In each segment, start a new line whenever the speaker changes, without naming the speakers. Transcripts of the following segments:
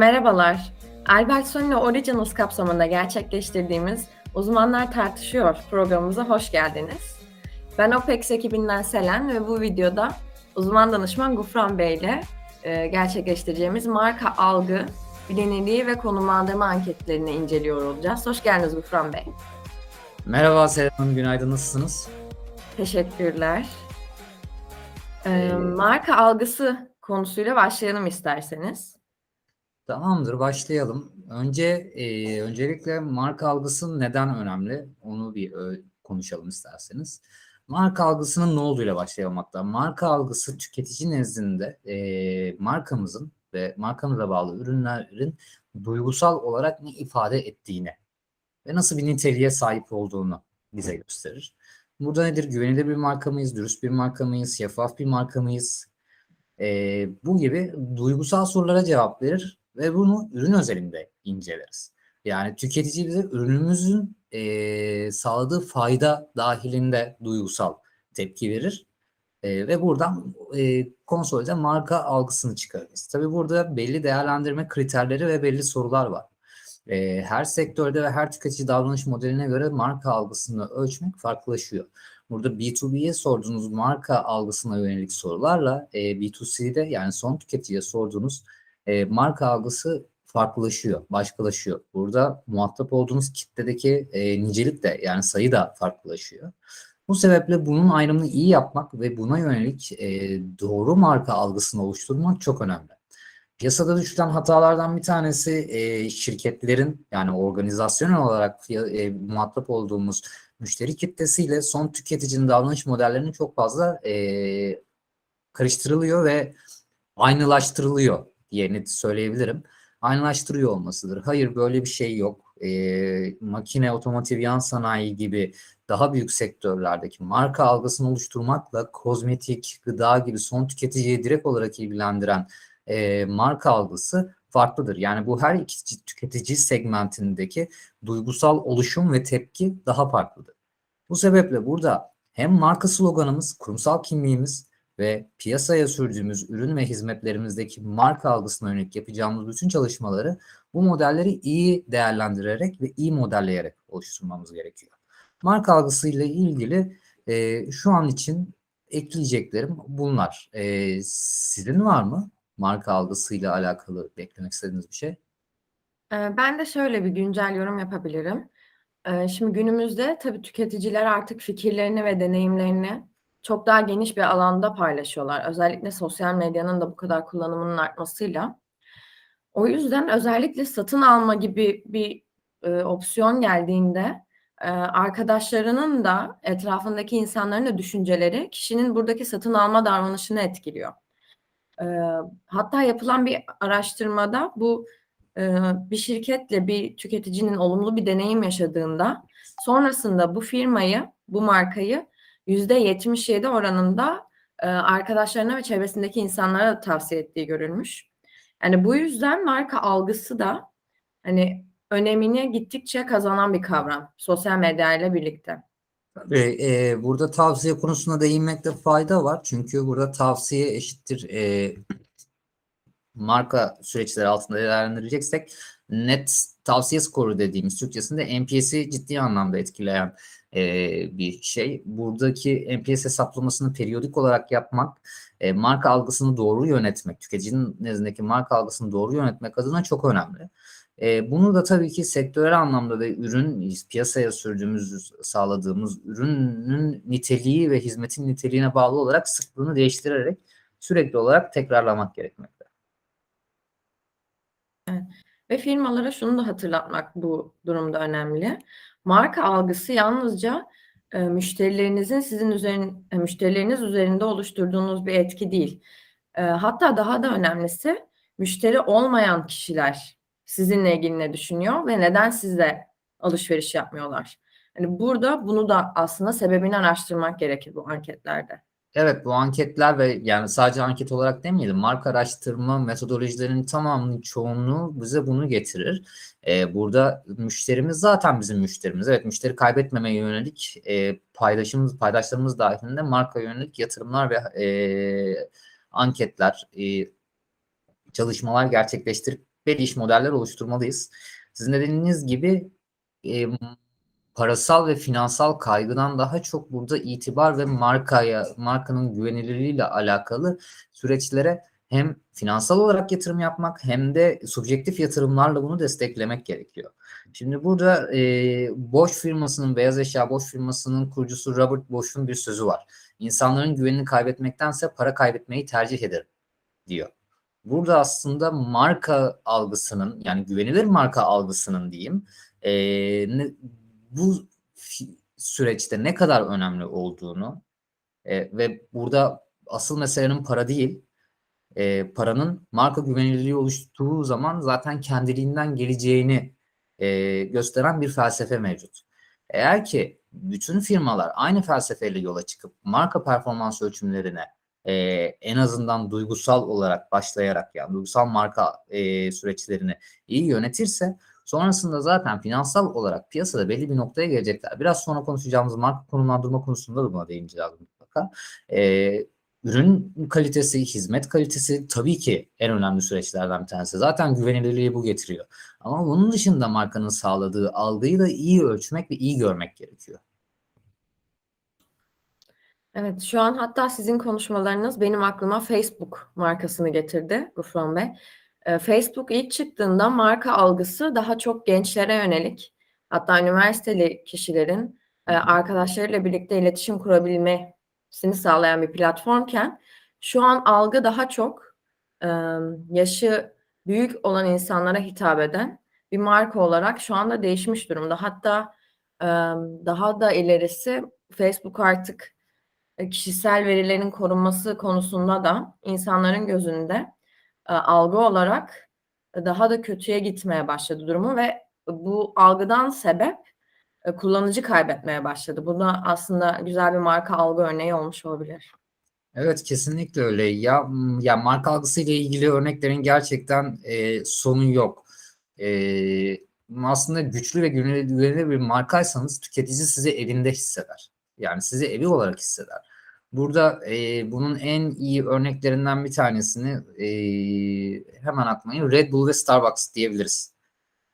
Merhabalar. Albertsoni Originals kapsamında gerçekleştirdiğimiz Uzmanlar Tartışıyor programımıza hoş geldiniz. Ben OPEX ekibinden Selen ve bu videoda uzman danışman Gufran Bey ile e, gerçekleştireceğimiz marka algı, bilinirliği ve konumlandırma anketlerini inceliyor olacağız. Hoş geldiniz Gufran Bey.
Merhaba Selen Hanım, günaydın. Nasılsınız?
Teşekkürler. E, marka algısı konusuyla başlayalım isterseniz.
Tamamdır, başlayalım. Önce e, öncelikle marka algısı neden önemli? Onu bir ö, konuşalım isterseniz. Marka algısının ne olduğuyla başlayalım hatta. Marka algısı tüketici nezdinde e, markamızın ve markamıza bağlı ürünlerin duygusal olarak ne ifade ettiğini ve nasıl bir niteliğe sahip olduğunu bize gösterir. Burada nedir? Güvenilir bir marka mıyız? Dürüst bir marka mıyız? Şeffaf bir marka mıyız? E, bu gibi duygusal sorulara cevap verir ve bunu ürün özelinde inceleriz. Yani tüketici bize ürünümüzün e, sağladığı fayda dahilinde duygusal tepki verir. E, ve buradan e, konsolde marka algısını çıkarırız. Tabii burada belli değerlendirme kriterleri ve belli sorular var. E, her sektörde ve her tüketici davranış modeline göre marka algısını ölçmek farklılaşıyor. Burada B2B'ye sorduğunuz marka algısına yönelik sorularla e, B2C'de yani son tüketiciye sorduğunuz e, marka algısı farklılaşıyor, başkalaşıyor. Burada muhatap olduğunuz kitledeki e, nicelik de yani sayı da farklılaşıyor. Bu sebeple bunun ayrımını iyi yapmak ve buna yönelik e, doğru marka algısını oluşturmak çok önemli. Piyasada düşülen hatalardan bir tanesi e, şirketlerin yani organizasyonel olarak e, muhatap olduğumuz müşteri kitlesiyle son tüketicinin davranış modellerinin çok fazla e, karıştırılıyor ve aynılaştırılıyor diye söyleyebilirim. Aynılaştırıyor olmasıdır. Hayır böyle bir şey yok. E, makine, otomotiv, yan sanayi gibi daha büyük sektörlerdeki marka algısını oluşturmakla kozmetik, gıda gibi son tüketiciyi direkt olarak ilgilendiren e, marka algısı farklıdır. Yani bu her iki tüketici segmentindeki duygusal oluşum ve tepki daha farklıdır. Bu sebeple burada hem marka sloganımız, kurumsal kimliğimiz ve piyasaya sürdüğümüz ürün ve hizmetlerimizdeki marka algısına yönelik yapacağımız bütün çalışmaları bu modelleri iyi değerlendirerek ve iyi modelleyerek oluşturmamız gerekiyor. Marka algısı ile ilgili e, şu an için ekleyeceklerim bunlar. E, sizin var mı marka algısıyla alakalı beklemek istediğiniz bir şey?
Ben de şöyle bir güncel yorum yapabilirim. Şimdi günümüzde tabii tüketiciler artık fikirlerini ve deneyimlerini çok daha geniş bir alanda paylaşıyorlar. Özellikle sosyal medyanın da bu kadar kullanımının artmasıyla. O yüzden özellikle satın alma gibi bir e, opsiyon geldiğinde e, arkadaşlarının da etrafındaki insanların da düşünceleri kişinin buradaki satın alma davranışını etkiliyor. E, hatta yapılan bir araştırmada bu e, bir şirketle bir tüketicinin olumlu bir deneyim yaşadığında sonrasında bu firmayı, bu markayı %77 oranında e, arkadaşlarına ve çevresindeki insanlara da tavsiye ettiği görülmüş. Yani bu yüzden marka algısı da hani önemini gittikçe kazanan bir kavram sosyal medya ile birlikte.
Tabii e, burada tavsiye konusuna değinmekte fayda var. Çünkü burada tavsiye eşittir e, marka süreçleri altında değerlendireceksek net tavsiye skoru dediğimiz Türkçesinde NPS'i ciddi anlamda etkileyen e, bir şey. Buradaki NPS hesaplamasını periyodik olarak yapmak, e, marka algısını doğru yönetmek, tüketicinin nezdindeki marka algısını doğru yönetmek adına çok önemli. E, bunu da tabii ki sektörel anlamda ve ürün piyasaya sürdüğümüz, sağladığımız ürünün niteliği ve hizmetin niteliğine bağlı olarak sıklığını değiştirerek sürekli olarak tekrarlamak gerekmekte.
Evet. Ve firmalara şunu da hatırlatmak bu durumda önemli. Marka algısı yalnızca e, müşterilerinizin sizin üzerin, e, müşterileriniz üzerinde oluşturduğunuz bir etki değil. E, hatta daha da önemlisi müşteri olmayan kişiler sizinle ilgili ne düşünüyor ve neden sizle alışveriş yapmıyorlar. Yani burada bunu da aslında sebebini araştırmak gerekir bu anketlerde.
Evet bu anketler ve yani sadece anket olarak demeyelim marka araştırma metodolojilerinin tamamının çoğunluğu bize bunu getirir. Ee, burada müşterimiz zaten bizim müşterimiz. Evet müşteri kaybetmemeye yönelik e, paydaşımız, paydaşlarımız dahilinde marka yönelik yatırımlar ve e, anketler, e, çalışmalar gerçekleştirip belli iş modeller oluşturmalıyız. Sizin de dediğiniz gibi e, parasal ve finansal kaygıdan daha çok burada itibar ve markaya, markanın güvenilirliğiyle alakalı süreçlere hem finansal olarak yatırım yapmak hem de subjektif yatırımlarla bunu desteklemek gerekiyor. Şimdi burada e, Bosch firmasının, beyaz eşya Bosch firmasının kurucusu Robert Bosch'un bir sözü var. İnsanların güvenini kaybetmektense para kaybetmeyi tercih eder diyor. Burada aslında marka algısının yani güvenilir marka algısının diyeyim e, bu süreçte ne kadar önemli olduğunu e, ve burada asıl meselenin para değil e, paranın marka güvenilirliği oluştuğu zaman zaten kendiliğinden geleceğini e, gösteren bir felsefe mevcut. Eğer ki bütün firmalar aynı felsefeyle yola çıkıp marka performans ölçümlerine e, en azından duygusal olarak başlayarak yani duygusal marka e, süreçlerini iyi yönetirse sonrasında zaten finansal olarak piyasada belli bir noktaya gelecekler. Biraz sonra konuşacağımız marka konumlandırma konusunda da buna değineceğiz mutlaka. E, ürün kalitesi, hizmet kalitesi tabii ki en önemli süreçlerden bir tanesi. Zaten güvenilirliği bu getiriyor. Ama bunun dışında markanın sağladığı algıyı da iyi ölçmek ve iyi görmek gerekiyor.
Evet, şu an hatta sizin konuşmalarınız benim aklıma Facebook markasını getirdi Gufran Bey. Ee, Facebook ilk çıktığında marka algısı daha çok gençlere yönelik. Hatta üniversiteli kişilerin e, arkadaşlarıyla birlikte iletişim kurabilmesini sağlayan bir platformken şu an algı daha çok yaşı büyük olan insanlara hitap eden bir marka olarak şu anda değişmiş durumda. Hatta daha da ilerisi Facebook artık e, kişisel verilerin korunması konusunda da insanların gözünde algı olarak daha da kötüye gitmeye başladı durumu ve bu algıdan sebep e, kullanıcı kaybetmeye başladı. Bu da aslında güzel bir marka algı örneği olmuş olabilir.
Evet kesinlikle öyle. Ya ya marka algısı ile ilgili örneklerin gerçekten e, sonu yok. E, aslında güçlü ve güvenilir bir markaysanız tüketici sizi evinde hisseder. Yani sizi evi olarak hisseder. Burada e, bunun en iyi örneklerinden bir tanesini e, hemen aklıma Red Bull ve Starbucks diyebiliriz.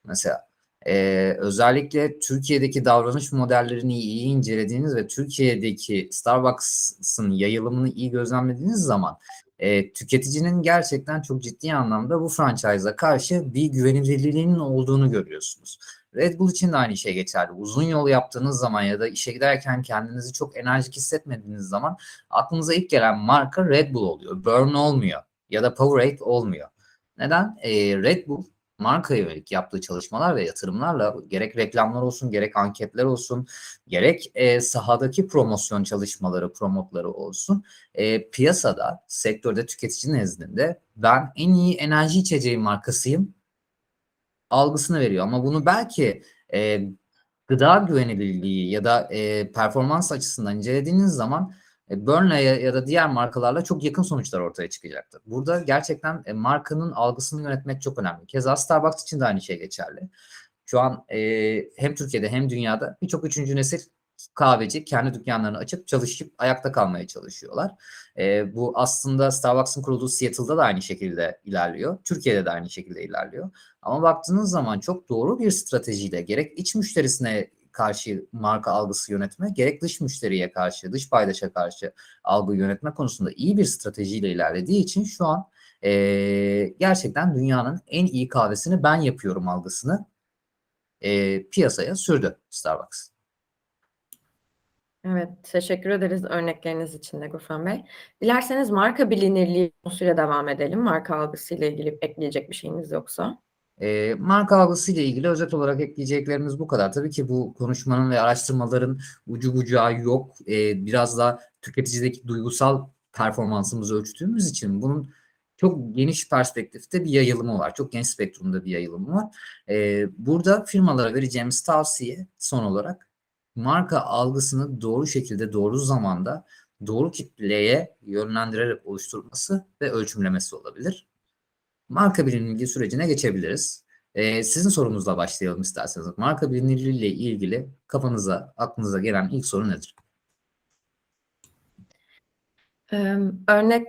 Mesela e, özellikle Türkiye'deki davranış modellerini iyi incelediğiniz ve Türkiye'deki Starbucks'ın yayılımını iyi gözlemlediğiniz zaman e, tüketicinin gerçekten çok ciddi anlamda bu franchise'a karşı bir güvenilirliğinin olduğunu görüyorsunuz. Red Bull için de aynı şey geçerli. Uzun yol yaptığınız zaman ya da işe giderken kendinizi çok enerjik hissetmediğiniz zaman aklınıza ilk gelen marka Red Bull oluyor. Burn olmuyor ya da Powerade olmuyor. Neden? E, Red Bull markaya yönelik yaptığı çalışmalar ve yatırımlarla gerek reklamlar olsun, gerek anketler olsun, gerek e, sahadaki promosyon çalışmaları, promotları olsun, e, piyasada, sektörde tüketici nezdinde ben en iyi enerji içeceği markasıyım algısını veriyor. Ama bunu belki e, gıda güvenilirliği ya da e, performans açısından incelediğiniz zaman e, Burnley ya da diğer markalarla çok yakın sonuçlar ortaya çıkacaktır. Burada gerçekten e, markanın algısını yönetmek çok önemli. Keza Starbucks için de aynı şey geçerli. Şu an e, hem Türkiye'de hem dünyada birçok üçüncü nesil kahveci kendi dükkanlarını açıp çalışıp ayakta kalmaya çalışıyorlar. E, bu aslında Starbucks'ın kurulduğu Seattle'da da aynı şekilde ilerliyor. Türkiye'de de aynı şekilde ilerliyor. Ama baktığınız zaman çok doğru bir stratejiyle gerek iç müşterisine karşı marka algısı yönetme, gerek dış müşteriye karşı, dış paydaşa karşı algı yönetme konusunda iyi bir stratejiyle ilerlediği için şu an e, gerçekten dünyanın en iyi kahvesini ben yapıyorum algısını e, piyasaya sürdü Starbucks.
Evet, teşekkür ederiz örnekleriniz için de Gufran Bey. Dilerseniz marka bilinirliği konusuyla devam edelim. Marka algısıyla ilgili ekleyecek bir şeyiniz yoksa.
E, marka algısı ile ilgili özet olarak ekleyeceklerimiz bu kadar. Tabii ki bu konuşmanın ve araştırmaların ucu bucağı yok. E, biraz da tüketicideki duygusal performansımızı ölçtüğümüz için bunun çok geniş perspektifte bir yayılımı var. Çok geniş spektrumda bir yayılımı var. E, burada firmalara vereceğimiz tavsiye son olarak marka algısını doğru şekilde, doğru zamanda, doğru kitleye yönlendirerek oluşturması ve ölçümlemesi olabilir marka bilinirliği sürecine geçebiliriz. Ee, sizin sorunuzla başlayalım isterseniz. Marka bilinirliği ile ilgili kafanıza, aklınıza gelen ilk soru nedir?
Örnek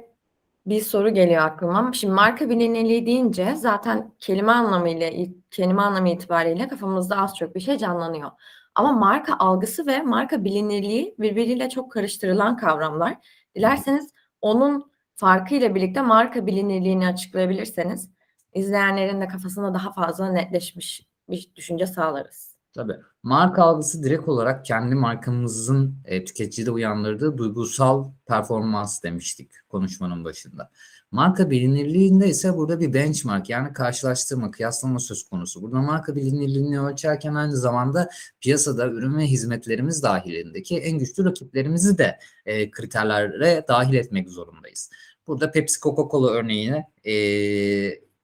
bir soru geliyor aklıma. Şimdi marka bilinirliği deyince zaten kelime anlamıyla kelime anlamı itibariyle kafamızda az çok bir şey canlanıyor. Ama marka algısı ve marka bilinirliği birbiriyle çok karıştırılan kavramlar. Dilerseniz onun farkıyla birlikte marka bilinirliğini açıklayabilirseniz izleyenlerin de kafasında daha fazla netleşmiş bir düşünce sağlarız.
Tabii. Marka algısı direkt olarak kendi markamızın e, tüketicide uyandırdığı duygusal performans demiştik konuşmanın başında. Marka bilinirliğinde ise burada bir benchmark yani karşılaştırma, kıyaslama söz konusu. Burada marka bilinirliğini ölçerken aynı zamanda piyasada ürün ve hizmetlerimiz dahilindeki en güçlü rakiplerimizi de e, kriterlere dahil etmek zorundayız. Burada Pepsi Coca-Cola örneğini e,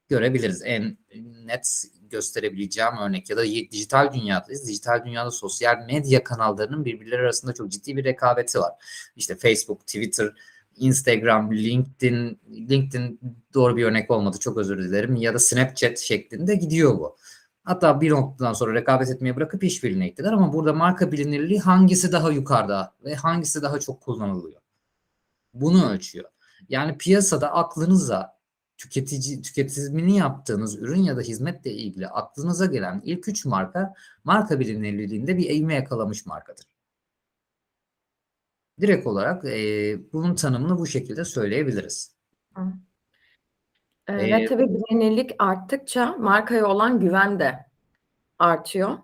görebiliriz. En net gösterebileceğim örnek ya da dijital dünyadayız. Dijital dünyada sosyal medya kanallarının birbirleri arasında çok ciddi bir rekabeti var. İşte Facebook, Twitter, Instagram, LinkedIn, LinkedIn doğru bir örnek olmadı çok özür dilerim ya da Snapchat şeklinde gidiyor bu. Hatta bir noktadan sonra rekabet etmeyi bırakıp işbirliğine gittiler ama burada marka bilinirliği hangisi daha yukarıda ve hangisi daha çok kullanılıyor. Bunu ölçüyor. Yani piyasada aklınıza tüketici tüketimini yaptığınız ürün ya da hizmetle ilgili aklınıza gelen ilk üç marka marka bilinirliğinde bir eğme yakalamış markadır. Direkt olarak e, bunun tanımını bu şekilde söyleyebiliriz.
Hı. Ee, ve
Ee,
tabii bilinirlik arttıkça markaya olan güven de artıyor.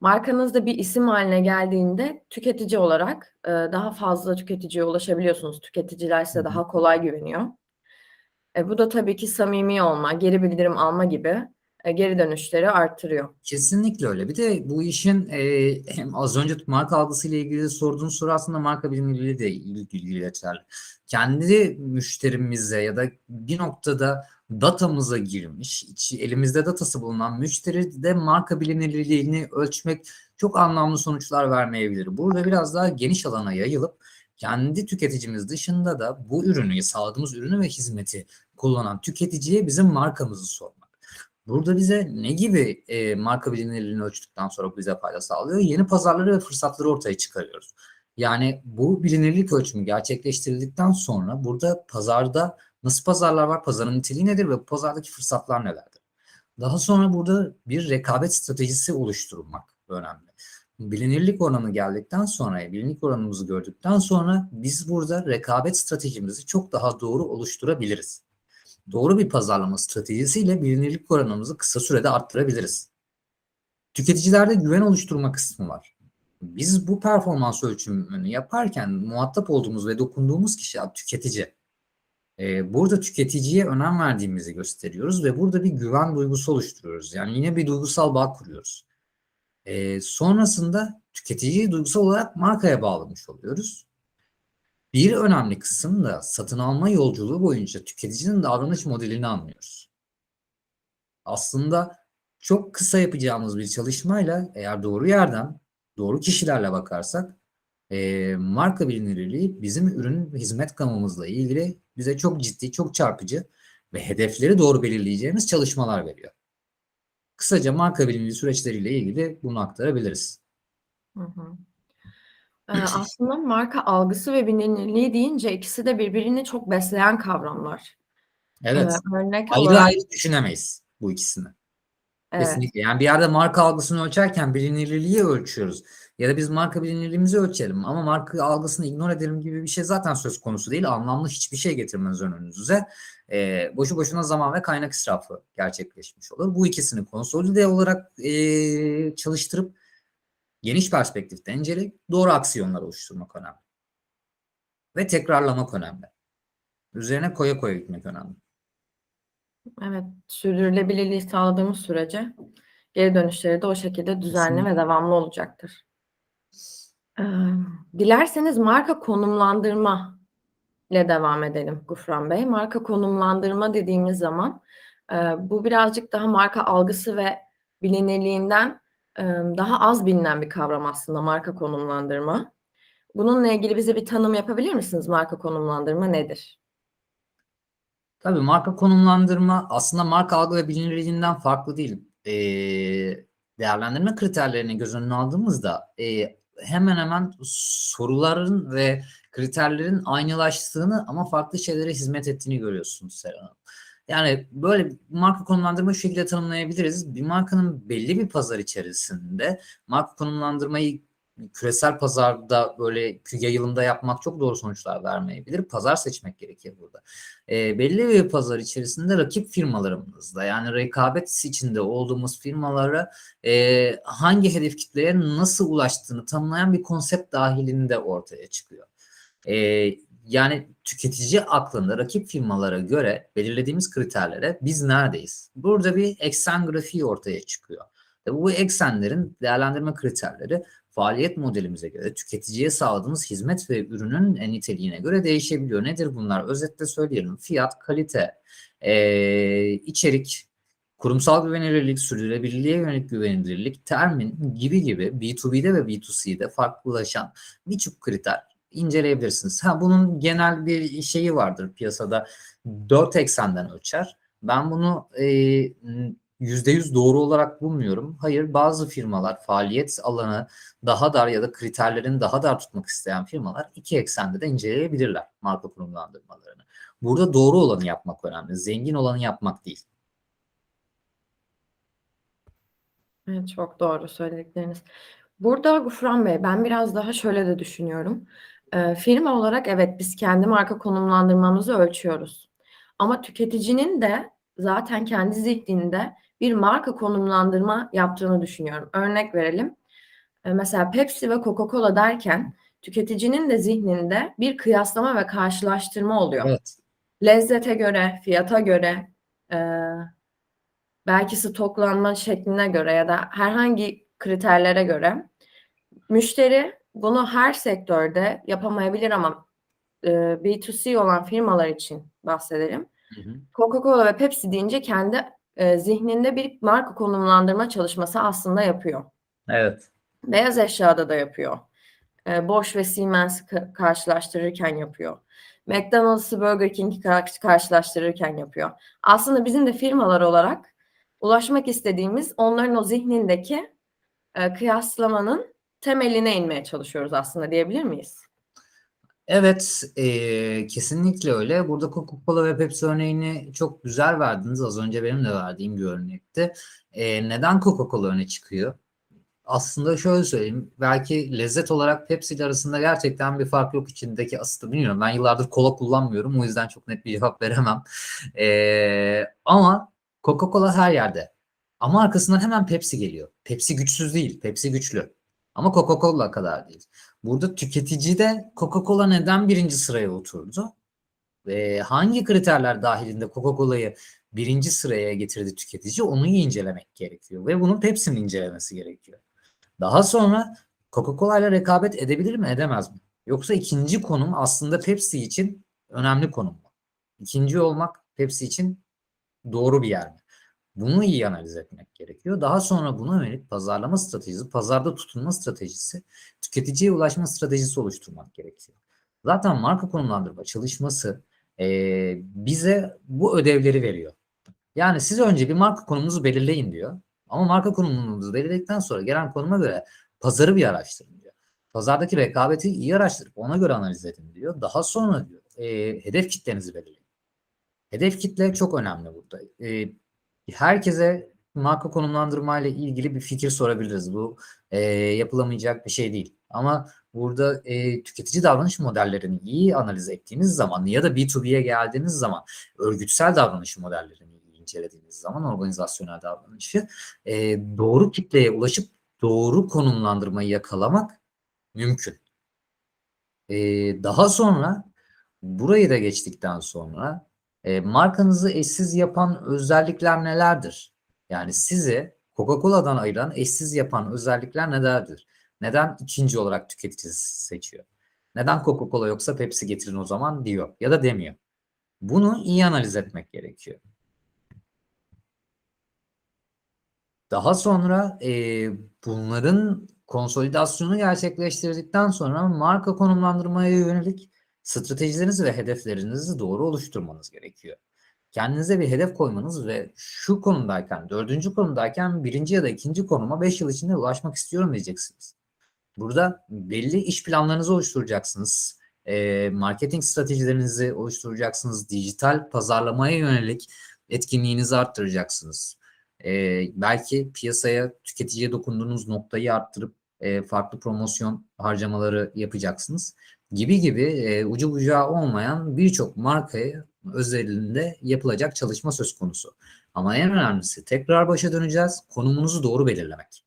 Markanız da bir isim haline geldiğinde tüketici olarak e, daha fazla tüketiciye ulaşabiliyorsunuz. Tüketiciler size daha kolay güveniyor. E, bu da tabii ki samimi olma, geri bildirim alma gibi e, geri dönüşleri artırıyor.
Kesinlikle öyle. Bir de bu işin e, hem az önce marka algısıyla ilgili sorduğun soru aslında marka bilinirliği de ilgili geçerli. Kendi müşterimize ya da bir noktada datamıza girmiş, elimizde datası bulunan müşteri de marka bilinirliğini ölçmek çok anlamlı sonuçlar vermeyebilir. Burada biraz daha geniş alana yayılıp kendi tüketicimiz dışında da bu ürünü, sağladığımız ürünü ve hizmeti kullanan tüketiciye bizim markamızı sormak. Burada bize ne gibi e, marka bilinirliğini ölçtükten sonra bize fayda sağlıyor? Yeni pazarları ve fırsatları ortaya çıkarıyoruz. Yani bu bilinirlik ölçümü gerçekleştirildikten sonra burada pazarda nasıl pazarlar var, pazarın niteliği nedir ve bu pazardaki fırsatlar nelerdir? Daha sonra burada bir rekabet stratejisi oluşturulmak önemli. Bilinirlik oranı geldikten sonra, bilinirlik oranımızı gördükten sonra biz burada rekabet stratejimizi çok daha doğru oluşturabiliriz doğru bir pazarlama stratejisiyle bilinirlik oranımızı kısa sürede arttırabiliriz. Tüketicilerde güven oluşturma kısmı var. Biz bu performans ölçümünü yaparken muhatap olduğumuz ve dokunduğumuz kişi tüketici. Ee, burada tüketiciye önem verdiğimizi gösteriyoruz ve burada bir güven duygusu oluşturuyoruz. Yani yine bir duygusal bağ kuruyoruz. Ee, sonrasında tüketiciyi duygusal olarak markaya bağlamış oluyoruz. Bir önemli kısım da satın alma yolculuğu boyunca tüketicinin davranış modelini anlıyoruz. Aslında çok kısa yapacağımız bir çalışmayla eğer doğru yerden, doğru kişilerle bakarsak e, marka bilinirliği bizim ürün ve hizmet gamımızla ilgili bize çok ciddi, çok çarpıcı ve hedefleri doğru belirleyeceğimiz çalışmalar veriyor. Kısaca marka bilinirliği süreçleriyle ilgili bunu aktarabiliriz.
Hı hı. Ee, aslında marka algısı ve bilinirliği deyince ikisi de birbirini çok besleyen kavramlar.
Evet.
Ee, örnek
Ayrı
olarak
ayrı düşünemeyiz bu ikisini.
evet,
Kesinlikle. Yani bir yerde marka algısını ölçerken bilinirliği ölçüyoruz. Ya da biz marka bilinirliğimizi ölçelim ama marka algısını ignore edelim gibi bir şey zaten söz konusu değil. Anlamlı hiçbir şey getirmez önünüze. Ee, boşu boşuna zaman ve kaynak israfı gerçekleşmiş olur. Bu ikisini konsolide olarak e, çalıştırıp geniş perspektifte inceleyip doğru aksiyonlar oluşturmak önemli. Ve tekrarlamak önemli. Üzerine koya koya gitmek önemli.
evet sürdürülebilirliği sağladığımız sürece geri dönüşleri de o şekilde düzenli
Kesinlikle.
ve devamlı olacaktır. Ee, dilerseniz marka konumlandırma ile devam edelim Gufran Bey. Marka konumlandırma dediğimiz zaman e, bu birazcık daha marka algısı ve bilinirliğinden daha az bilinen bir kavram aslında marka konumlandırma. Bununla ilgili bize bir tanım yapabilir misiniz? Marka konumlandırma nedir?
Tabii marka konumlandırma aslında marka algı ve bilinirliğinden farklı değil. Ee, değerlendirme kriterlerini göz önüne aldığımızda e, hemen hemen soruların ve kriterlerin aynılaştığını ama farklı şeylere hizmet ettiğini görüyorsunuz Seren Hanım. Yani böyle marka konumlandırma şu şekilde tanımlayabiliriz. Bir markanın belli bir pazar içerisinde marka konumlandırmayı küresel pazarda böyle yayılımda yapmak çok doğru sonuçlar vermeyebilir. Pazar seçmek gerekir burada. E, belli bir pazar içerisinde rakip firmalarımızda yani rekabet içinde olduğumuz firmalara e, hangi hedef kitleye nasıl ulaştığını tanımlayan bir konsept dahilinde ortaya çıkıyor. E, yani tüketici aklında rakip firmalara göre belirlediğimiz kriterlere biz neredeyiz? Burada bir eksen grafiği ortaya çıkıyor. Ve bu eksenlerin değerlendirme kriterleri faaliyet modelimize göre tüketiciye sağladığımız hizmet ve ürünün niteliğine göre değişebiliyor. Nedir bunlar? Özetle söyleyelim. Fiyat, kalite, e, içerik, kurumsal güvenilirlik, sürdürülebilirliğe yönelik güvenilirlik, termin gibi gibi B2B'de ve B2C'de farklılaşan birçok kriter inceleyebilirsiniz. Ha, bunun genel bir şeyi vardır piyasada. Dört eksenden ölçer. Ben bunu e, %100 doğru olarak bulmuyorum. Hayır bazı firmalar faaliyet alanı daha dar ya da kriterlerin daha dar tutmak isteyen firmalar iki eksende de inceleyebilirler marka konumlandırmalarını. Burada doğru olanı yapmak önemli. Zengin olanı yapmak değil.
Evet, çok doğru söyledikleriniz. Burada Gufran Bey, ben biraz daha şöyle de düşünüyorum. Eee, firma olarak evet biz kendi marka konumlandırmamızı ölçüyoruz. Ama tüketicinin de zaten kendi zihninde bir marka konumlandırma yaptığını düşünüyorum. Örnek verelim. Eee, mesela Pepsi ve Coca-Cola derken tüketicinin de zihninde bir kıyaslama ve karşılaştırma oluyor.
Evet.
Lezzete göre, fiyata göre, eee, belki stoklanma şekline göre ya da herhangi kriterlere göre müşteri bunu her sektörde yapamayabilir ama eee, B2C olan firmalar için bahsedelim. Coca-Cola ve Pepsi deyince kendi eee, zihninde bir marka konumlandırma çalışması aslında yapıyor.
Evet.
Beyaz eşyada da yapıyor. Eee, Bosch ve Siemens'i ka- karşılaştırırken yapıyor. McDonald's'ı Burger King'i kar- karşılaştırırken yapıyor. Aslında bizim de firmalar olarak ulaşmak istediğimiz onların o zihnindeki eee, kıyaslamanın temeline inmeye çalışıyoruz aslında diyebilir miyiz?
Evet, eee, kesinlikle öyle. Burada Coca-Cola ve Pepsi örneğini çok güzel verdiniz. Az önce benim de verdiğim bir örnekti. Eee, neden Coca-Cola öne çıkıyor? Aslında şöyle söyleyeyim. Belki lezzet olarak Pepsi ile arasında gerçekten bir fark yok içindeki asitı bilmiyorum. Ben yıllardır kola kullanmıyorum. O yüzden çok net bir cevap veremem. Eee, ama Coca-Cola her yerde. Ama arkasından hemen Pepsi geliyor. Pepsi güçsüz değil. Pepsi güçlü. Ama Coca-Cola kadar değil. Burada tüketici de Coca-Cola neden birinci sıraya oturdu? Ve hangi kriterler dahilinde Coca-Cola'yı birinci sıraya getirdi tüketici onu incelemek gerekiyor. Ve bunu Pepsi'nin incelemesi gerekiyor. Daha sonra Coca-Cola ile rekabet edebilir mi edemez mi? Yoksa ikinci konum aslında Pepsi için önemli konum mu? İkinci olmak Pepsi için doğru bir yer mi? Bunu iyi analiz etmek gerekiyor. Daha sonra buna yönelik pazarlama stratejisi, pazarda tutunma stratejisi, tüketiciye ulaşma stratejisi oluşturmak gerekiyor. Zaten marka konumlandırma çalışması eee, bize bu ödevleri veriyor. Yani siz önce bir marka konumunuzu belirleyin diyor. Ama marka konumunuzu belirledikten sonra gelen konuma göre pazarı bir araştırın diyor. Pazardaki rekabeti iyi araştırıp ona göre analiz edin diyor. Daha sonra diyor eee, hedef kitlenizi belirleyin. Hedef kitle çok önemli burada. Eee, herkese marka konumlandırma ile ilgili bir fikir sorabiliriz. Bu e, yapılamayacak bir şey değil. Ama burada e, tüketici davranış modellerini iyi analiz ettiğiniz zaman ya da B2B'ye geldiğiniz zaman örgütsel davranış modellerini iyi incelediğiniz zaman organizasyonel davranışı e, doğru kitleye ulaşıp doğru konumlandırmayı yakalamak mümkün. E, daha sonra burayı da geçtikten sonra e, markanızı eşsiz yapan özellikler nelerdir? Yani sizi Coca-Cola'dan ayıran eşsiz yapan özellikler nelerdir? Neden ikinci olarak tüketici seçiyor? Neden Coca-Cola yoksa Pepsi getirin o zaman diyor ya da demiyor. Bunu iyi analiz etmek gerekiyor. Daha sonra e, bunların konsolidasyonu gerçekleştirdikten sonra marka konumlandırmaya yönelik stratejilerinizi ve hedeflerinizi doğru oluşturmanız gerekiyor. Kendinize bir hedef koymanız ve şu konumdayken, dördüncü konumdayken birinci ya da ikinci konuma beş yıl içinde ulaşmak istiyorum diyeceksiniz. Burada belli iş planlarınızı oluşturacaksınız. E, marketing stratejilerinizi oluşturacaksınız. Dijital pazarlamaya yönelik etkinliğinizi arttıracaksınız. E, belki piyasaya, tüketiciye dokunduğunuz noktayı arttırıp e, farklı promosyon harcamaları yapacaksınız. Gibi gibi e, ucu bucağı olmayan birçok markaya özelinde yapılacak çalışma söz konusu. Ama en önemlisi tekrar başa döneceğiz. Konumunuzu doğru belirlemek.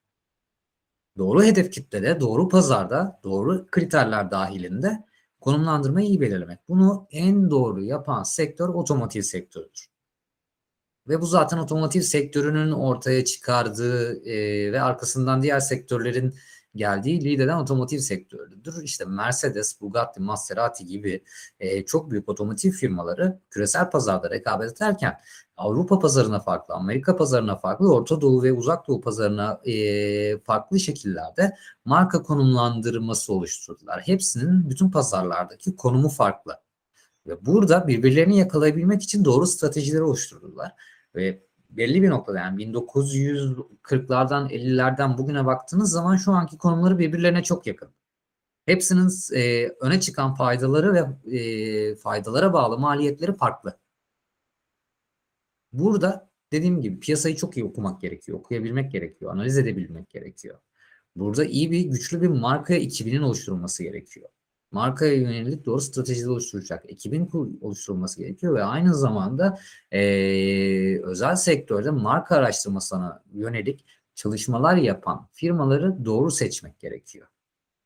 Doğru hedef kitlede, doğru pazarda, doğru kriterler dahilinde konumlandırmayı iyi belirlemek. Bunu en doğru yapan sektör otomotiv sektörüdür. Ve bu zaten otomotiv sektörünün ortaya çıkardığı e, ve arkasından diğer sektörlerin geldiği lideren otomotiv sektörüdür. İşte Mercedes, Bugatti, Maserati gibi e, çok büyük otomotiv firmaları küresel pazarda rekabet ederken Avrupa pazarına farklı, Amerika pazarına farklı, Orta Doğu ve Uzak Doğu pazarına e, farklı şekillerde marka konumlandırması oluşturdular. Hepsinin bütün pazarlardaki konumu farklı. Ve burada birbirlerini yakalayabilmek için doğru stratejileri oluşturdular. Ve belli bir noktada yani 1940'lardan 50'lerden bugüne baktığınız zaman şu anki konumları birbirlerine çok yakın. Hepsinin e, öne çıkan faydaları ve e, faydalara bağlı maliyetleri farklı. Burada dediğim gibi piyasayı çok iyi okumak gerekiyor, okuyabilmek gerekiyor, analiz edebilmek gerekiyor. Burada iyi bir güçlü bir marka ekibinin oluşturulması gerekiyor. Markaya yönelik doğru stratejiler oluşturacak ekibin oluşturulması gerekiyor ve aynı zamanda e, özel sektörde marka araştırmasına yönelik çalışmalar yapan firmaları doğru seçmek gerekiyor.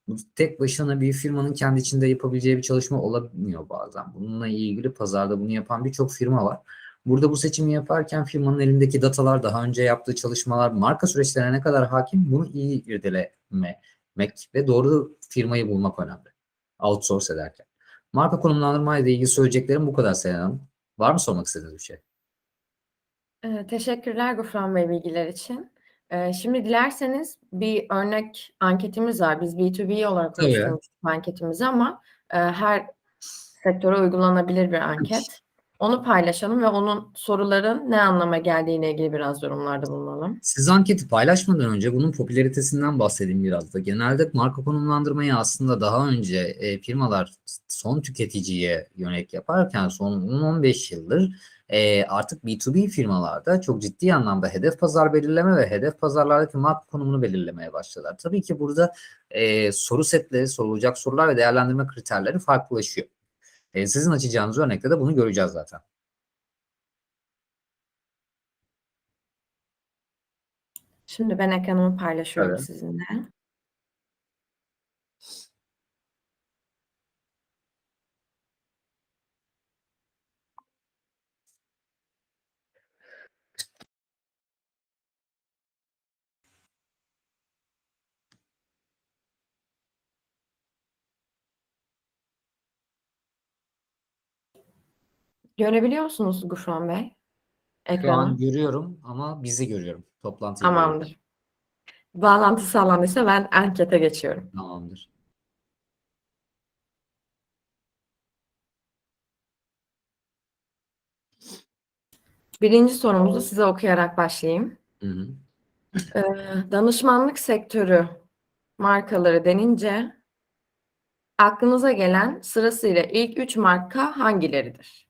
Bu tek başına bir firmanın kendi içinde yapabileceği bir çalışma olamıyor bazen. Bununla ilgili pazarda bunu yapan birçok firma var. Burada bu seçimi yaparken firmanın elindeki datalar, daha önce yaptığı çalışmalar, marka süreçlerine ne kadar hakim bunu iyi irdelemek ve doğru firmayı bulmak önemli. Outsource ederken. Marka konumlandırma ile ilgili söyleyeceklerim bu kadar Selen Hanım. Var mı sormak istediğiniz bir şey?
Ee, teşekkürler Gufran Bey bilgiler için. Ee, şimdi dilerseniz bir örnek anketimiz var. Biz B2B olarak oluşturmuştuk anketimizi ama e, her sektöre uygulanabilir bir anket. Onu paylaşalım ve onun soruların ne anlama geldiğine ilgili biraz yorumlarda bulunalım.
Siz anketi paylaşmadan önce bunun popülaritesinden bahsedeyim biraz da. Genelde marka konumlandırmayı aslında daha önce e, firmalar son tüketiciye yönelik yaparken son 10-15 yıldır e, artık B2B firmalarda çok ciddi anlamda hedef pazar belirleme ve hedef pazarlardaki marka konumunu belirlemeye başladılar. Tabii ki burada e, soru setleri, sorulacak sorular ve değerlendirme kriterleri farklılaşıyor. E, sizin açacağınız örnekte de bunu göreceğiz zaten.
Şimdi ben ekranımı paylaşıyorum
Tabii.
sizinle. Görebiliyor musunuz Gufran Bey?
Şu an
Ekranı.
görüyorum ama bizi görüyorum. Toplantıyı görüyorum.
Tamamdır. Bağlantı sağlandıysa ben ankete geçiyorum.
Tamamdır.
Birinci sorumuzu size okuyarak başlayayım.
Hı hı.
Ee, danışmanlık sektörü markaları denince aklınıza gelen sırasıyla ilk üç marka hangileridir?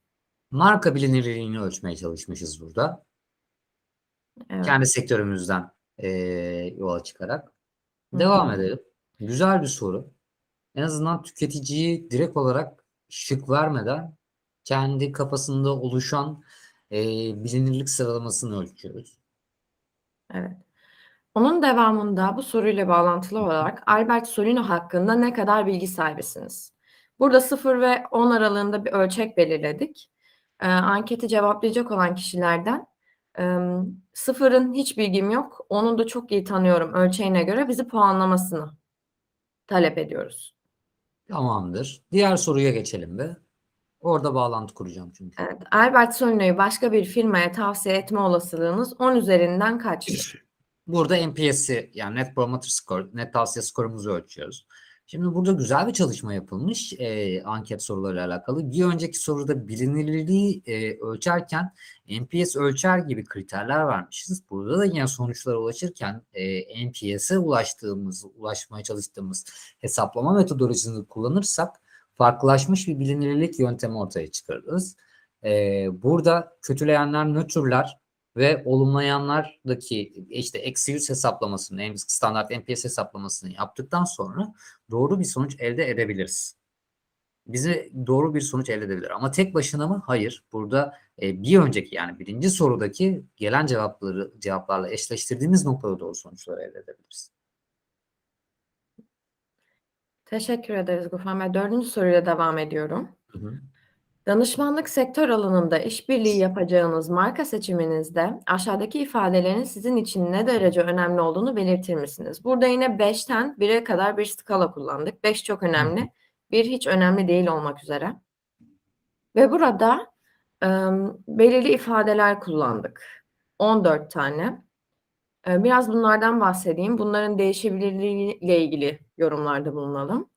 Marka bilinirliğini ölçmeye çalışmışız burada.
Evet.
Kendi sektörümüzden eee, yola çıkarak. Devam
hı.
edelim. Güzel bir soru. En azından tüketiciyi direkt olarak şık vermeden kendi kafasında oluşan eee, bilinirlik sıralamasını ölçüyoruz.
Evet. Onun devamında bu soruyla bağlantılı olarak Albert Solino hakkında ne kadar bilgi sahibisiniz? Burada 0 ve 10 aralığında bir ölçek belirledik. Ee, anketi cevaplayacak olan kişilerden e, sıfırın hiç bilgim yok, onun da çok iyi tanıyorum ölçeğine göre bizi puanlamasını talep ediyoruz.
Tamamdır. Diğer soruya geçelim be. Orada bağlantı kuracağım çünkü.
Evet, Albert Solino'yu başka bir firmaya tavsiye etme olasılığınız 10 üzerinden kaçtır?
Burada NPS'i yani Net Promoter Score, net tavsiye skorumuzu ölçüyoruz. Şimdi burada güzel bir çalışma yapılmış e, anket sorularıyla alakalı. Bir önceki soruda bilinirliği e, ölçerken NPS ölçer gibi kriterler vermişiz. Burada da yine sonuçlara ulaşırken e, NPS'e ulaştığımız, ulaşmaya çalıştığımız hesaplama metodolojisini kullanırsak farklılaşmış bir bilinirlik yöntemi ortaya çıkarırız. E, burada kötüleyenler nötrler ve olumlayanlardaki işte eksi 100 hesaplamasını, en standart NPS hesaplamasını yaptıktan sonra doğru bir sonuç elde edebiliriz. Bize doğru bir sonuç elde edebilir. Ama tek başına mı? Hayır. Burada e, bir önceki yani birinci sorudaki gelen cevapları cevaplarla eşleştirdiğimiz noktada doğru sonuçları elde edebiliriz.
Teşekkür ederiz Gufan Bey. Dördüncü soruyla devam ediyorum.
Hı hı.
Danışmanlık sektör alanında işbirliği yapacağınız marka seçiminizde aşağıdaki ifadelerin sizin için ne derece önemli olduğunu belirtir misiniz? Burada yine 5'ten 1'e kadar bir skala kullandık. 5 çok önemli, 1 hiç önemli değil olmak üzere. Ve burada ım, belirli ifadeler kullandık. 14 tane. Biraz bunlardan bahsedeyim. Bunların değişebilirliği ile ilgili yorumlarda bulunalım.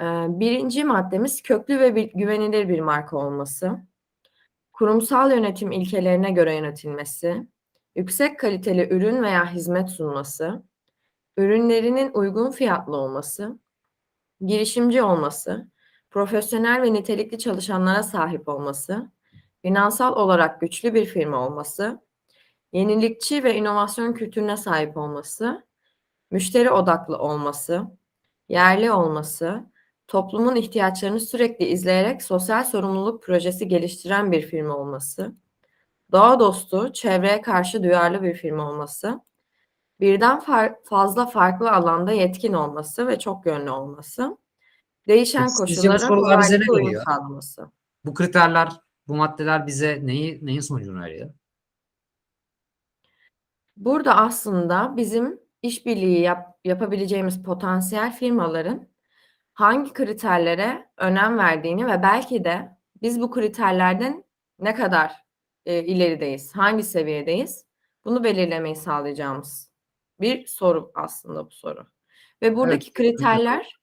Ee, Birinci maddemiz köklü ve güvenilir bir marka olması. Kurumsal yönetim ilkelerine göre yönetilmesi. Yüksek kaliteli ürün veya hizmet sunması. Ürünlerinin uygun fiyatlı olması. Girişimci olması. Profesyonel ve nitelikli çalışanlara sahip olması. Finansal olarak güçlü bir firma olması. Yenilikçi ve inovasyon kültürüne sahip olması. Müşteri odaklı olması. Yerli olması, toplumun ihtiyaçlarını sürekli izleyerek sosyal sorumluluk projesi geliştiren bir firma olması, doğa dostu, çevreye karşı duyarlı bir firma olması, birden far- fazla farklı alanda yetkin olması ve çok yönlü olması, değişen koşullara kolaylıkla uyum sağlaması.
Bu kriterler, bu maddeler bize neyi neyin sonucunu veriyor?
Burada aslında bizim işbirliği yap- yapabileceğimiz potansiyel firmaların hangi kriterlere önem verdiğini ve belki de biz bu kriterlerden ne kadar e, ilerideyiz, hangi seviyedeyiz bunu belirlemeyi sağlayacağımız bir soru aslında bu soru. Ve buradaki kriterler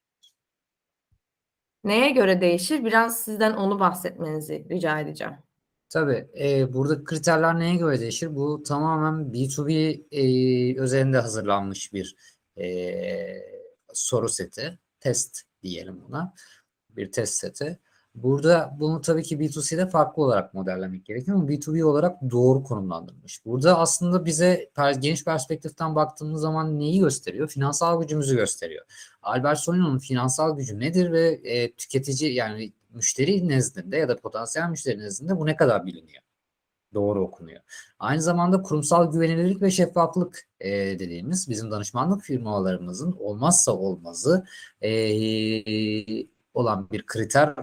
neye göre değişir? Biraz sizden onu bahsetmenizi rica edeceğim.
Tabii e, burada kriterler neye göre değişir? Bu tamamen B2B e, üzerinde hazırlanmış bir e, soru seti, test diyelim buna, bir test seti. Burada bunu tabii ki B2C'de farklı olarak modellemek gerekiyor ama B2B olarak doğru konumlandırılmış. Burada aslında bize geniş perspektiften baktığımız zaman neyi gösteriyor? Finansal gücümüzü gösteriyor. Albert Solino'nun finansal gücü nedir ve e, tüketici yani müşteri nezdinde ya da potansiyel müşteri nezdinde bu ne kadar biliniyor? Doğru okunuyor. Aynı zamanda kurumsal güvenilirlik ve şeffaflık e, dediğimiz bizim danışmanlık firmalarımızın olmazsa olmazı e, olan bir kriter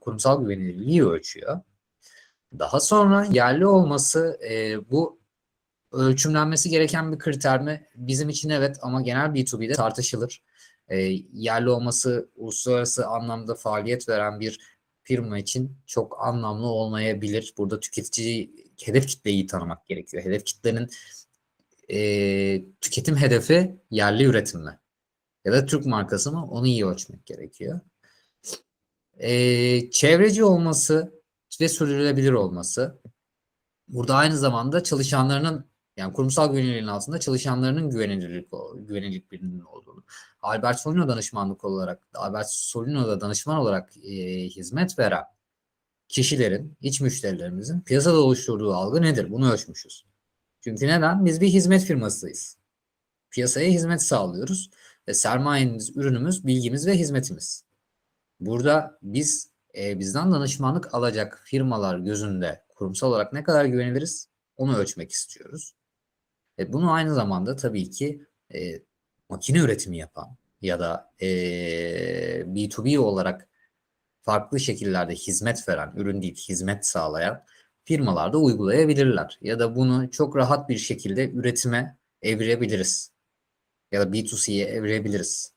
kurumsal güvenilirliği ölçüyor. Daha sonra yerli olması e, bu ölçümlenmesi gereken bir kriter mi? Bizim için evet ama genel B2B'de tartışılır. E, yerli olması uluslararası anlamda faaliyet veren bir firma için çok anlamlı olmayabilir. Burada tüketici hedef kitleyi iyi tanımak gerekiyor. Hedef kitlenin e, tüketim hedefi yerli üretim mi? Ya da Türk markası mı? Onu iyi ölçmek gerekiyor. E, çevreci olması ve sürdürülebilir olması. Burada aynı zamanda çalışanlarının yani kurumsal güvenilirliğin altında çalışanlarının güvenilirlik, güvenilirlik birinin olduğunu. Albert Solino danışmanlık olarak, Albert Solino'da danışman olarak e, hizmet veren kişilerin, iç müşterilerimizin piyasada oluşturduğu algı nedir? Bunu ölçmüşüz. Çünkü neden? Biz bir hizmet firmasıyız. Piyasaya hizmet sağlıyoruz ve sermayemiz, ürünümüz, bilgimiz ve hizmetimiz. Burada biz e, bizden danışmanlık alacak firmalar gözünde kurumsal olarak ne kadar güveniliriz onu ölçmek istiyoruz. E, bunu aynı zamanda tabii ki e, makine üretimi yapan ya da e, B2B olarak farklı şekillerde hizmet veren, ürün değil hizmet sağlayan firmalar da uygulayabilirler. Ya da bunu çok rahat bir şekilde üretime evirebiliriz. Ya da B2C'ye evirebiliriz.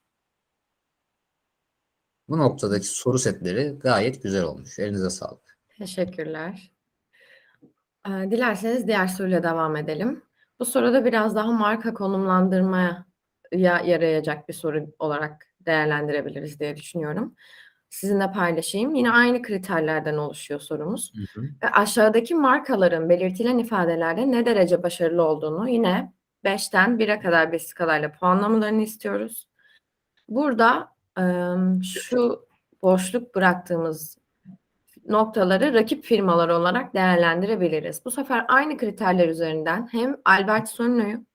Bu noktadaki soru setleri gayet güzel olmuş. Elinize sağlık.
Teşekkürler. Ee, Dilerseniz diğer soruyla devam edelim. Bu soruda biraz daha marka konumlandırmaya yarayacak bir soru olarak değerlendirebiliriz diye düşünüyorum. Sizinle paylaşayım. Yine aynı kriterlerden oluşuyor sorumuz.
Hı hı.
Ve aşağıdaki markaların belirtilen ifadelerde ne derece başarılı olduğunu yine 5'ten 1'e kadar bir skalayla puanlamalarını istiyoruz. Burada em, şu boşluk bıraktığımız noktaları rakip firmalar olarak değerlendirebiliriz. Bu sefer aynı kriterler üzerinden hem Albert Sonno'yu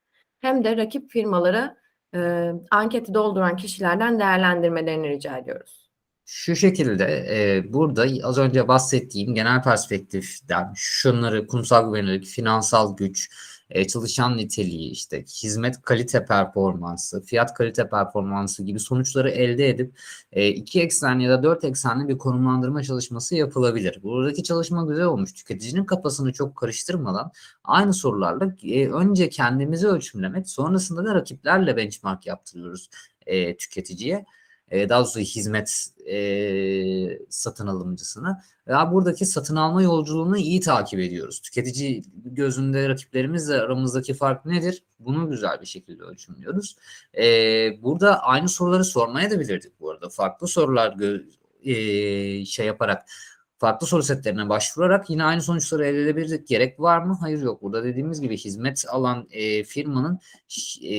hem de rakip firmaları e, anketi dolduran kişilerden değerlendirmelerini rica ediyoruz.
Şu şekilde e, burada az önce bahsettiğim genel perspektiften şunları kurumsal güvenilirlik, finansal güç, e, çalışan niteliği, işte hizmet kalite performansı, fiyat kalite performansı gibi sonuçları elde edip e, iki eksenli ya da dört eksenli bir konumlandırma çalışması yapılabilir. Buradaki çalışma güzel olmuş. Tüketicinin kafasını çok karıştırmadan aynı sorularla e, önce kendimizi ölçümlemek, sonrasında da rakiplerle benchmark yaptırıyoruz e, tüketiciye e, daha doğrusu hizmet e, satın alımcısına. Ve buradaki satın alma yolculuğunu iyi takip ediyoruz. Tüketici gözünde rakiplerimizle aramızdaki fark nedir? Bunu güzel bir şekilde ölçümlüyoruz. E, burada aynı soruları sormaya da bilirdik bu arada. Farklı sorular e, şey yaparak farklı soru setlerine başvurarak yine aynı sonuçları elde edebilirdik. Gerek var mı? Hayır yok. Burada dediğimiz gibi hizmet alan e, firmanın e,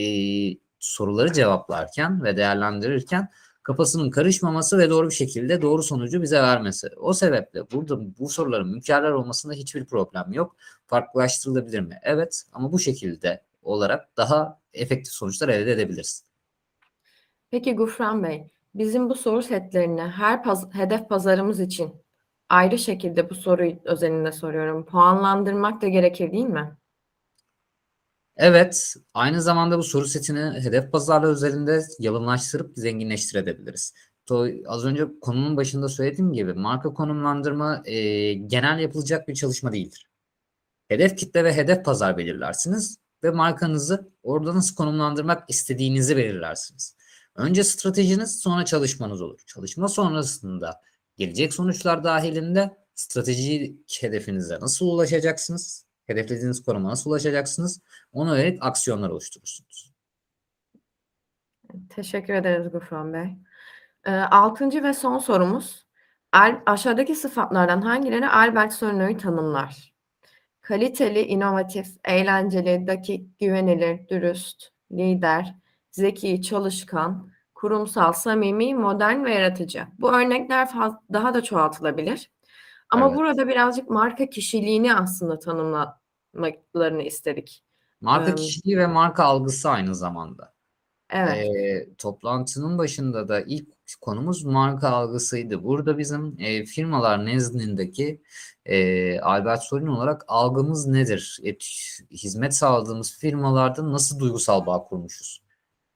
soruları cevaplarken ve değerlendirirken kafasının karışmaması ve doğru bir şekilde doğru sonucu bize vermesi. O sebeple burada bu soruların mükemmel olmasında hiçbir problem yok. Farklılaştırılabilir mi? Evet ama bu şekilde olarak daha efektif sonuçlar elde edebiliriz.
Peki Gufran Bey, bizim bu soru setlerini her paz- hedef pazarımız için ayrı şekilde bu soruyu özelinde soruyorum. Puanlandırmak da gerekir değil mi?
Evet, aynı zamanda bu soru setini hedef pazarlar özelinde yalınlaştırıp zenginleştirebiliriz. Az önce konunun başında söylediğim gibi marka konumlandırma e, genel yapılacak bir çalışma değildir. Hedef kitle ve hedef pazar belirlersiniz ve markanızı orada nasıl konumlandırmak istediğinizi belirlersiniz. Önce stratejiniz sonra çalışmanız olur. Çalışma sonrasında gelecek sonuçlar dahilinde stratejik hedefinize nasıl ulaşacaksınız? Hedeflediğiniz konuma nasıl ulaşacaksınız? Ona yönelik aksiyonlar oluşturursunuz.
Teşekkür ederiz Gufran Bey. Ee, altıncı ve son sorumuz. Al- aşağıdaki sıfatlardan hangileri Albert Sonno'yu tanımlar? Kaliteli, inovatif, eğlenceli, dakik, güvenilir, dürüst, lider, zeki, çalışkan, kurumsal, samimi, modern ve yaratıcı. Bu örnekler daha da çoğaltılabilir. Ama
Evet.
burada birazcık marka kişiliğini aslında tanımlamalarını istedik.
Marka
Em,
kişiliği ve marka algısı aynı zamanda.
Evet.
Ee, toplantının başında da ilk konumuz marka algısıydı. Burada bizim e, firmalar nezdindeki e, Albert Sorun olarak algımız nedir? E, hizmet sağladığımız firmalarda nasıl duygusal bağ kurmuşuz?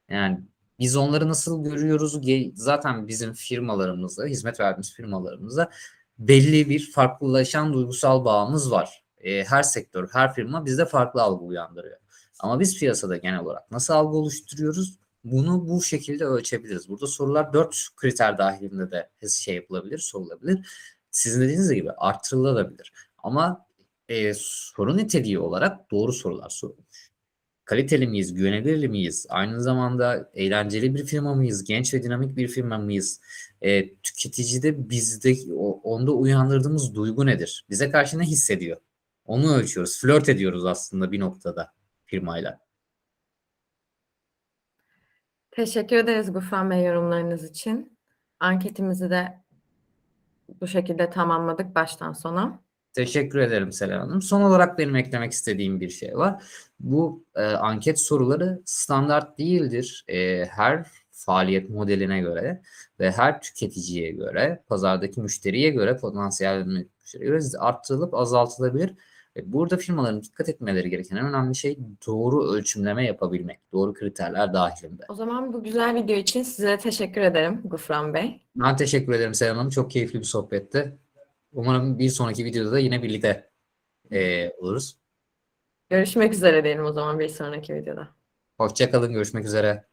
Yani biz onları nasıl görüyoruz? Zaten bizim firmalarımızda, hizmet verdiğimiz firmalarımızda belli bir farklılaşan duygusal bağımız var. E, her sektör, her firma bizde farklı algı uyandırıyor. Ama biz piyasada genel olarak nasıl algı oluşturuyoruz? Bunu bu şekilde ölçebiliriz. Burada sorular dört kriter dahilinde de şey yapılabilir, sorulabilir. Sizin dediğiniz gibi artırılabilir. Ama e, soru niteliği olarak doğru sorular sorulmuş. Kaliteli miyiz, güvenilir miyiz? Aynı zamanda eğlenceli bir firma mıyız? Genç ve dinamik bir firma mıyız? E, tüketicide bizde onda uyandırdığımız duygu nedir? Bize karşı ne hissediyor? Onu ölçüyoruz. Flört ediyoruz aslında bir noktada firmayla.
Teşekkür ederiz Gufran Bey yorumlarınız için. Anketimizi de bu şekilde tamamladık baştan sona.
Teşekkür ederim Selen Hanım. Son olarak benim eklemek istediğim bir şey var. Bu e, anket soruları standart değildir. E, her faaliyet modeline göre ve her tüketiciye göre, pazardaki müşteriye göre, potansiyel müşteriye göre arttırılıp azaltılabilir. E, Burada firmaların dikkat etmeleri gereken en önemli şey doğru ölçümleme yapabilmek. Doğru kriterler dahilinde.
O zaman bu güzel video için size teşekkür ederim Gufran Bey.
Ben teşekkür ederim Selen Hanım. Çok keyifli bir sohbetti. Umarım bir sonraki videoda da yine birlikte e, oluruz.
Görüşmek üzere diyelim o zaman bir sonraki videoda.
Hoşçakalın. Görüşmek üzere.